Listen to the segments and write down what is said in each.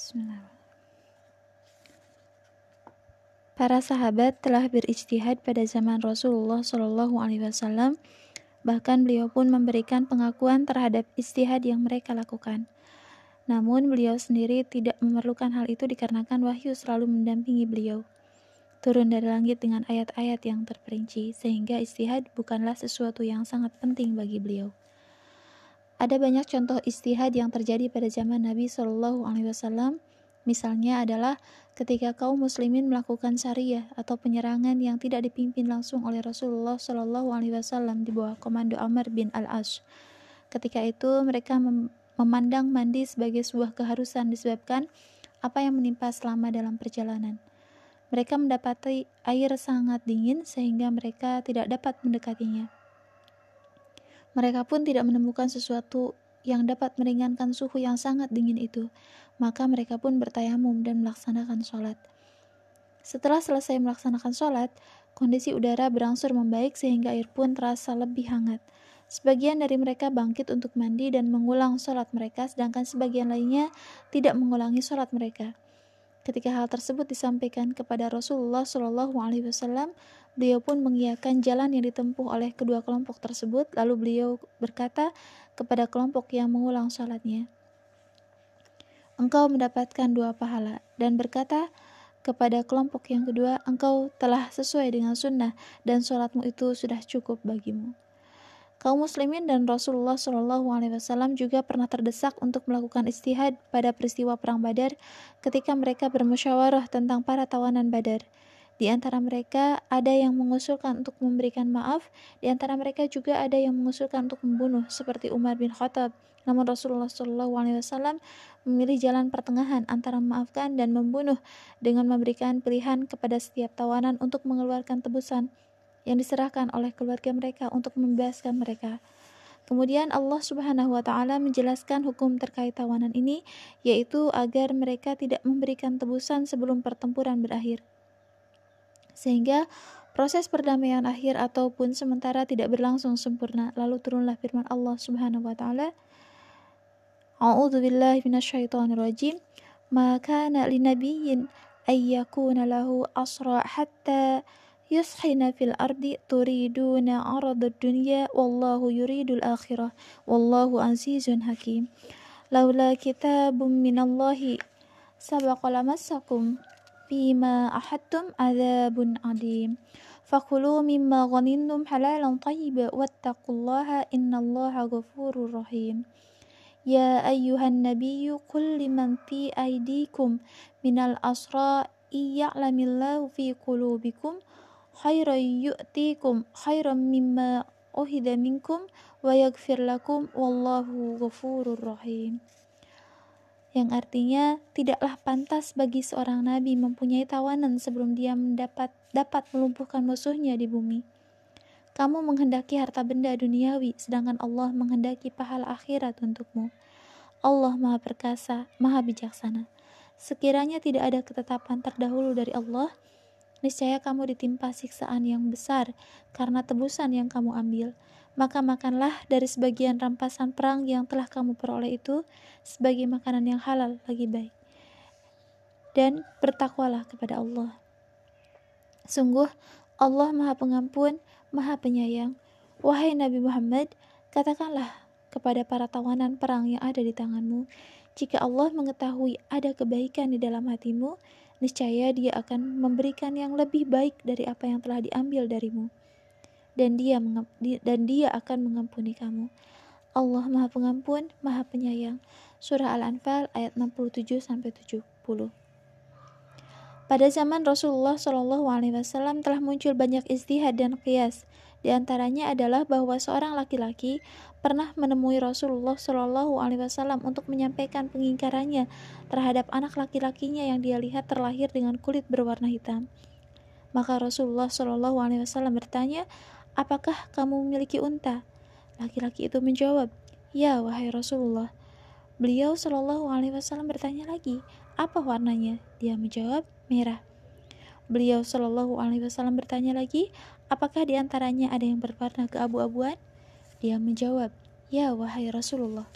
Bismillah. Para sahabat telah berijtihad pada zaman Rasulullah Shallallahu Alaihi Wasallam. Bahkan beliau pun memberikan pengakuan terhadap istihad yang mereka lakukan. Namun beliau sendiri tidak memerlukan hal itu dikarenakan wahyu selalu mendampingi beliau. Turun dari langit dengan ayat-ayat yang terperinci, sehingga istihad bukanlah sesuatu yang sangat penting bagi beliau. Ada banyak contoh istihad yang terjadi pada zaman Nabi Shallallahu Alaihi Wasallam. Misalnya adalah ketika kaum muslimin melakukan syariah atau penyerangan yang tidak dipimpin langsung oleh Rasulullah Shallallahu Alaihi Wasallam di bawah komando Amr bin Al As. Ketika itu mereka mem memandang mandi sebagai sebuah keharusan disebabkan apa yang menimpa selama dalam perjalanan. Mereka mendapati air sangat dingin sehingga mereka tidak dapat mendekatinya. Mereka pun tidak menemukan sesuatu yang dapat meringankan suhu yang sangat dingin itu. Maka mereka pun bertayamum dan melaksanakan sholat. Setelah selesai melaksanakan sholat, kondisi udara berangsur membaik sehingga air pun terasa lebih hangat. Sebagian dari mereka bangkit untuk mandi dan mengulang sholat mereka, sedangkan sebagian lainnya tidak mengulangi sholat mereka. Ketika hal tersebut disampaikan kepada Rasulullah Shallallahu Alaihi Wasallam, Beliau pun mengiyakan jalan yang ditempuh oleh kedua kelompok tersebut, lalu beliau berkata kepada kelompok yang mengulang sholatnya, Engkau mendapatkan dua pahala, dan berkata kepada kelompok yang kedua, Engkau telah sesuai dengan sunnah, dan sholatmu itu sudah cukup bagimu. Kaum muslimin dan Rasulullah Shallallahu Alaihi Wasallam juga pernah terdesak untuk melakukan istihad pada peristiwa perang Badar ketika mereka bermusyawarah tentang para tawanan Badar. Di antara mereka ada yang mengusulkan untuk memberikan maaf, di antara mereka juga ada yang mengusulkan untuk membunuh, seperti Umar bin Khattab. Namun Rasulullah Shallallahu Alaihi Wasallam memilih jalan pertengahan antara memaafkan dan membunuh dengan memberikan pilihan kepada setiap tawanan untuk mengeluarkan tebusan yang diserahkan oleh keluarga mereka untuk membebaskan mereka. Kemudian Allah Subhanahu wa taala menjelaskan hukum terkait tawanan ini yaitu agar mereka tidak memberikan tebusan sebelum pertempuran berakhir sehingga proses perdamaian akhir ataupun sementara tidak berlangsung sempurna. Lalu turunlah firman Allah Subhanahu wa taala, A'udzu billahi minasyaitonir rajim. Ma kana linabiyyin ay yakuna lahu asra hatta yuskhina fil ardi turiduna arada dunya wallahu yuridul akhirah wallahu azizun hakim. Laula kitabun minallahi sabaqa lamassakum فيما أحدتم عذاب عظيم فكلوا مما غنمتم حلالا طيبا واتقوا الله إن الله غفور رحيم. يا أيها النبي قل لمن في أيديكم من الأسرى إن يعلم الله في قلوبكم khairan yu'tikum khairan mimma uhida minkum wa yaghfir lakum wallahu ghafurur rahim yang artinya tidaklah pantas bagi seorang nabi mempunyai tawanan sebelum dia mendapat dapat melumpuhkan musuhnya di bumi. Kamu menghendaki harta benda duniawi, sedangkan Allah menghendaki pahala akhirat untukmu. Allah Maha Perkasa, Maha Bijaksana. Sekiranya tidak ada ketetapan terdahulu dari Allah, niscaya kamu ditimpa siksaan yang besar karena tebusan yang kamu ambil maka makanlah dari sebagian rampasan perang yang telah kamu peroleh itu sebagai makanan yang halal lagi baik. Dan bertakwalah kepada Allah. Sungguh Allah Maha Pengampun, Maha Penyayang. Wahai Nabi Muhammad, katakanlah kepada para tawanan perang yang ada di tanganmu, jika Allah mengetahui ada kebaikan di dalam hatimu, niscaya Dia akan memberikan yang lebih baik dari apa yang telah diambil darimu dan dia dan dia akan mengampuni kamu. Allah Maha Pengampun, Maha Penyayang. Surah Al-Anfal ayat 67 sampai 70. Pada zaman Rasulullah Shallallahu alaihi wasallam telah muncul banyak istihad dan qiyas. Di antaranya adalah bahwa seorang laki-laki pernah menemui Rasulullah Shallallahu alaihi wasallam untuk menyampaikan pengingkarannya terhadap anak laki-lakinya yang dia lihat terlahir dengan kulit berwarna hitam. Maka Rasulullah Shallallahu alaihi wasallam bertanya, apakah kamu memiliki unta? Laki-laki itu menjawab, ya wahai Rasulullah. Beliau Shallallahu Alaihi Wasallam bertanya lagi, apa warnanya? Dia menjawab, merah. Beliau Shallallahu Alaihi Wasallam bertanya lagi, apakah di antaranya ada yang berwarna keabu-abuan? Dia menjawab, ya wahai Rasulullah.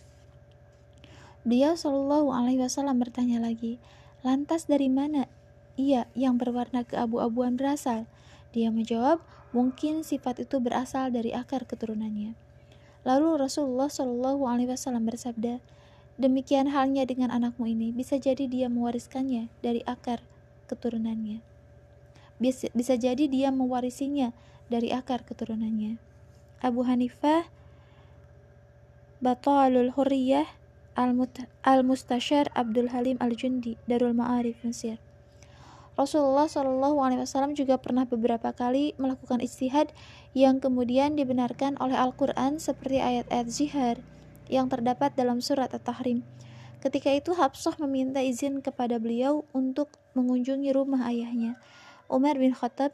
Beliau Shallallahu Alaihi Wasallam bertanya lagi, lantas dari mana ia yang berwarna keabu-abuan berasal? Dia menjawab, mungkin sifat itu berasal dari akar keturunannya. Lalu Rasulullah Shallallahu Alaihi Wasallam bersabda, demikian halnya dengan anakmu ini, bisa jadi dia mewariskannya dari akar keturunannya. Bisa, bisa jadi dia mewarisinya dari akar keturunannya. Abu Hanifah Batalul Hurriyah Al-Mustashar Abdul Halim Al-Jundi Darul Ma'arif Mesir Rasulullah Wasallam juga pernah beberapa kali melakukan istihad yang kemudian dibenarkan oleh Al-Quran seperti ayat-ayat zihar yang terdapat dalam surat At-Tahrim. Ketika itu Habsah meminta izin kepada beliau untuk mengunjungi rumah ayahnya. Umar bin Khattab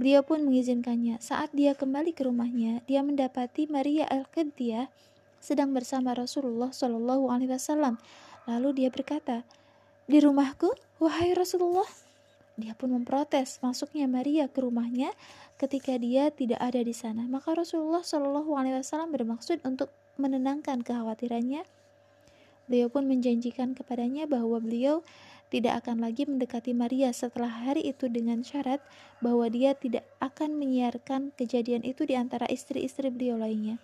Beliau pun mengizinkannya. Saat dia kembali ke rumahnya, dia mendapati Maria Al-Qibtiyah sedang bersama Rasulullah Shallallahu Alaihi Wasallam. Lalu dia berkata, di rumahku, wahai Rasulullah, dia pun memprotes masuknya Maria ke rumahnya ketika dia tidak ada di sana. Maka Rasulullah Shallallahu Alaihi Wasallam bermaksud untuk menenangkan kekhawatirannya. Beliau pun menjanjikan kepadanya bahwa beliau tidak akan lagi mendekati Maria setelah hari itu dengan syarat bahwa dia tidak akan menyiarkan kejadian itu di antara istri-istri beliau lainnya.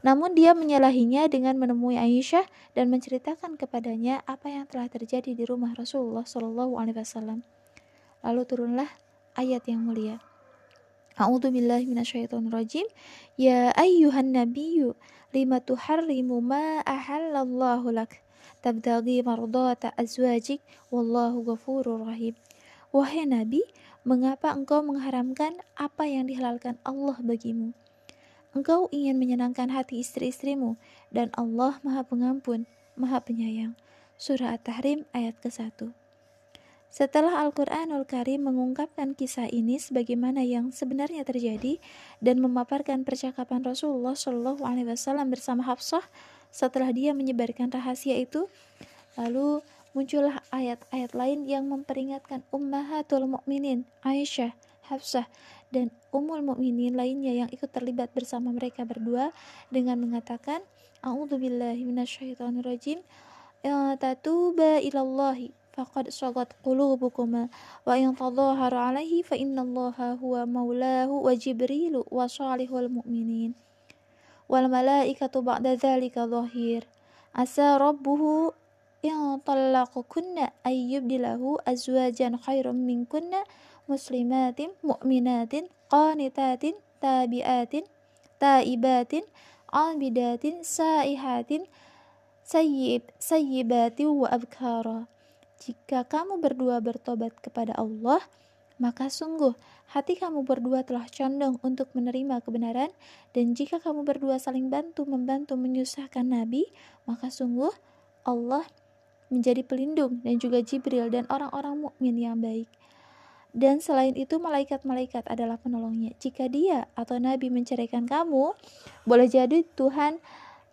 Namun dia menyalahinya dengan menemui Aisyah dan menceritakan kepadanya apa yang telah terjadi di rumah Rasulullah Shallallahu Alaihi Wasallam. Lalu turunlah ayat yang mulia. A'udzu billahi minasyaitonir rajim. Ya ayyuhan nabiyyu lima tuharrimu ma ahallallahu lak tabtaghi mardata azwajik wallahu ghafurur rahim. Wahai nabi, mengapa engkau mengharamkan apa yang dihalalkan Allah bagimu? Engkau ingin menyenangkan hati istri-istrimu dan Allah Maha Pengampun, Maha Penyayang. Surah At-Tahrim ayat ke-1. Setelah Al-Quranul Karim mengungkapkan kisah ini sebagaimana yang sebenarnya terjadi dan memaparkan percakapan Rasulullah Shallallahu Alaihi Wasallam bersama Hafsah setelah dia menyebarkan rahasia itu, lalu muncullah ayat-ayat lain yang memperingatkan Ummahatul Mukminin Aisyah, Hafsah, dan Ummul Mukminin lainnya yang ikut terlibat bersama mereka berdua dengan mengatakan, A'udzubillahi minasyaitonirrajim. Tatuba ilallahi فقد صغت قلوبكما وإن تظاهر عليه فإن الله هو مولاه وجبريل وصالح المؤمنين. والملائكة بعد ذلك ظهير. عسى ربه إن طلقكن أن يبدله أزواجا خير منكن مسلمات مؤمنات قانتات تابئات تائبات عابدات سائحات سيب سيبات وأبكارا. Jika kamu berdua bertobat kepada Allah, maka sungguh hati kamu berdua telah condong untuk menerima kebenaran dan jika kamu berdua saling bantu membantu menyusahkan Nabi, maka sungguh Allah menjadi pelindung dan juga Jibril dan orang-orang mukmin yang baik. Dan selain itu malaikat-malaikat adalah penolongnya. Jika dia atau Nabi menceraikan kamu, boleh jadi Tuhan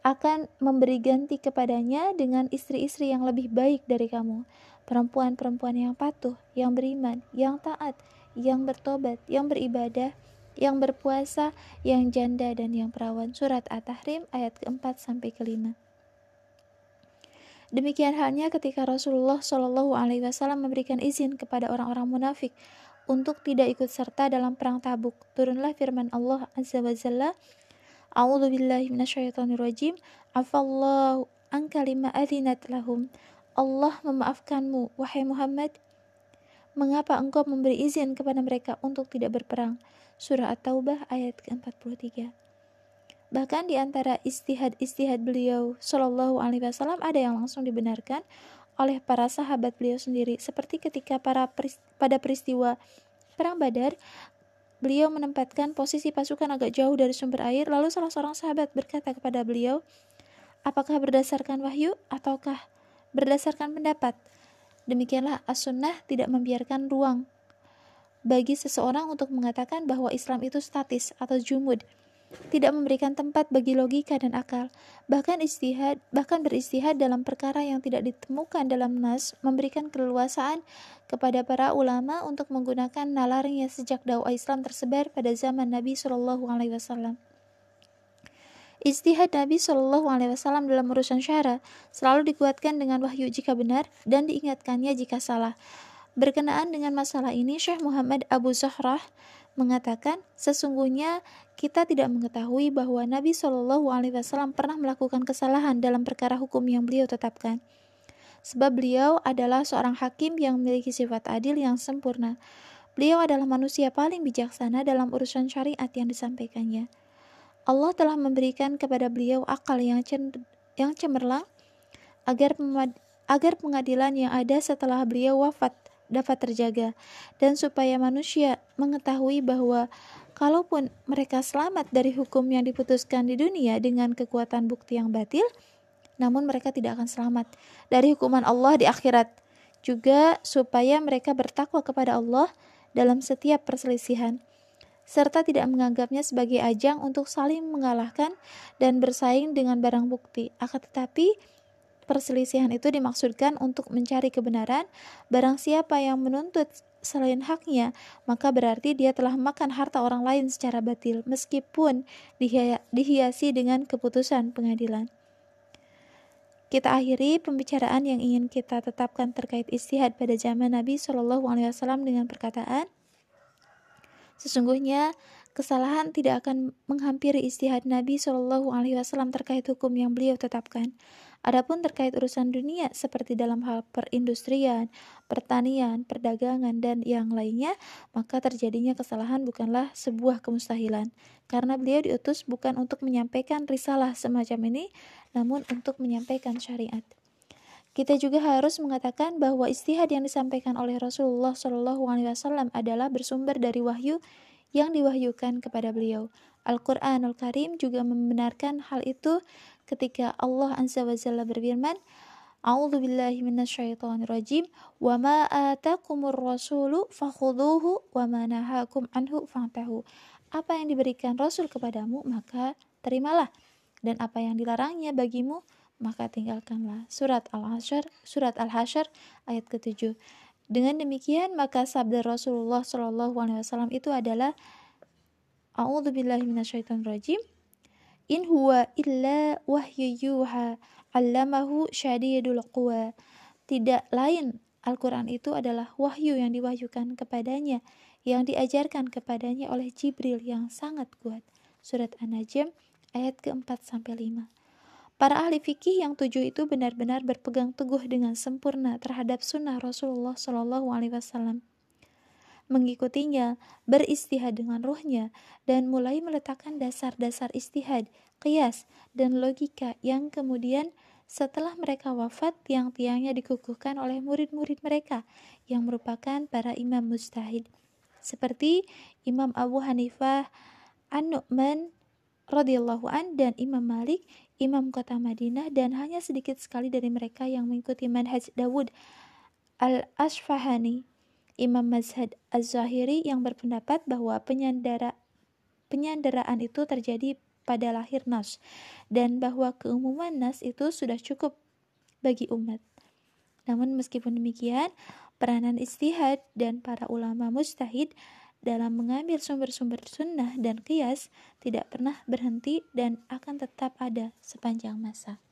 akan memberi ganti kepadanya dengan istri-istri yang lebih baik dari kamu perempuan-perempuan yang patuh, yang beriman, yang taat, yang bertobat, yang beribadah, yang berpuasa, yang janda dan yang perawan. Surat At-Tahrim ayat keempat sampai kelima. Demikian halnya ketika Rasulullah Shallallahu Alaihi Wasallam memberikan izin kepada orang-orang munafik untuk tidak ikut serta dalam perang Tabuk. Turunlah firman Allah Azza wa Jalla, A'udzu billahi minasyaitonir rajim. Afallahu an kalima adzinat lahum Allah memaafkanmu, wahai Muhammad. Mengapa engkau memberi izin kepada mereka untuk tidak berperang? Surah At-Taubah ayat ke-43. Bahkan di antara istihad-istihad beliau Shallallahu alaihi wasallam ada yang langsung dibenarkan oleh para sahabat beliau sendiri seperti ketika para pada peristiwa perang Badar beliau menempatkan posisi pasukan agak jauh dari sumber air lalu salah seorang sahabat berkata kepada beliau apakah berdasarkan wahyu ataukah berdasarkan pendapat. Demikianlah as-sunnah tidak membiarkan ruang bagi seseorang untuk mengatakan bahwa Islam itu statis atau jumud, tidak memberikan tempat bagi logika dan akal. Bahkan istihad, bahkan beristihad dalam perkara yang tidak ditemukan dalam nas memberikan keleluasaan kepada para ulama untuk menggunakan nalarnya sejak dakwah Islam tersebar pada zaman Nabi Shallallahu alaihi wasallam. Istihad Nabi Shallallahu Alaihi Wasallam dalam urusan syara selalu dikuatkan dengan wahyu jika benar dan diingatkannya jika salah. Berkenaan dengan masalah ini, Syekh Muhammad Abu Zahrah mengatakan, sesungguhnya kita tidak mengetahui bahwa Nabi Shallallahu Alaihi Wasallam pernah melakukan kesalahan dalam perkara hukum yang beliau tetapkan. Sebab beliau adalah seorang hakim yang memiliki sifat adil yang sempurna. Beliau adalah manusia paling bijaksana dalam urusan syariat yang disampaikannya. Allah telah memberikan kepada beliau akal yang, yang cemerlang agar agar pengadilan yang ada setelah beliau wafat dapat terjaga dan supaya manusia mengetahui bahwa kalaupun mereka selamat dari hukum yang diputuskan di dunia dengan kekuatan bukti yang batil namun mereka tidak akan selamat dari hukuman Allah di akhirat. Juga supaya mereka bertakwa kepada Allah dalam setiap perselisihan serta tidak menganggapnya sebagai ajang untuk saling mengalahkan dan bersaing dengan barang bukti. Akan tetapi, perselisihan itu dimaksudkan untuk mencari kebenaran. Barang siapa yang menuntut selain haknya, maka berarti dia telah makan harta orang lain secara batil, meskipun dihiasi dengan keputusan pengadilan. Kita akhiri pembicaraan yang ingin kita tetapkan terkait istihad pada zaman Nabi Shallallahu Alaihi Wasallam dengan perkataan, Sesungguhnya kesalahan tidak akan menghampiri istihad Nabi Shallallahu Alaihi Wasallam terkait hukum yang beliau tetapkan. Adapun terkait urusan dunia seperti dalam hal perindustrian, pertanian, perdagangan, dan yang lainnya, maka terjadinya kesalahan bukanlah sebuah kemustahilan. Karena beliau diutus bukan untuk menyampaikan risalah semacam ini, namun untuk menyampaikan syariat. Kita juga harus mengatakan bahwa istihad yang disampaikan oleh Rasulullah Shallallahu Alaihi Wasallam adalah bersumber dari wahyu yang diwahyukan kepada beliau. Al-Quranul Karim juga membenarkan hal itu ketika Allah Azza wa Jalla berfirman, A'udzu billahi minasyaitonir rajim wa ma atakumur rasulu fakhuduhu wa ma nahakum anhu fantahu. Apa yang diberikan Rasul kepadamu maka terimalah dan apa yang dilarangnya bagimu maka tinggalkanlah. Surat Al-Hasyr, surat Al-Hasyr ayat ke-7. Dengan demikian maka sabda Rasulullah Shallallahu alaihi wasallam itu adalah rajim. In huwa illa wahyu yuha 'allamahu syadidul quwa. Tidak lain Al-Quran itu adalah wahyu yang diwahyukan kepadanya, yang diajarkan kepadanya oleh Jibril yang sangat kuat. Surat An-Najm ayat ke-4 sampai 5. Para ahli fikih yang tujuh itu benar-benar berpegang teguh dengan sempurna terhadap sunnah Rasulullah Shallallahu Alaihi Wasallam, mengikutinya, beristihad dengan ruhnya, dan mulai meletakkan dasar-dasar istihad, kias, dan logika yang kemudian setelah mereka wafat, tiang-tiangnya dikukuhkan oleh murid-murid mereka yang merupakan para imam mustahid, seperti Imam Abu Hanifah, An-Nu'man radhiyallahu an dan Imam Malik imam kota Madinah dan hanya sedikit sekali dari mereka yang mengikuti manhaj Dawud al-Asfahani, imam mazhab Az-Zahiri yang berpendapat bahwa penyandara, penyandaraan itu terjadi pada lahir nas dan bahwa keumuman nas itu sudah cukup bagi umat. Namun meskipun demikian, peranan istihad dan para ulama mustahid dalam mengambil sumber-sumber sunnah dan kias tidak pernah berhenti dan akan tetap ada sepanjang masa.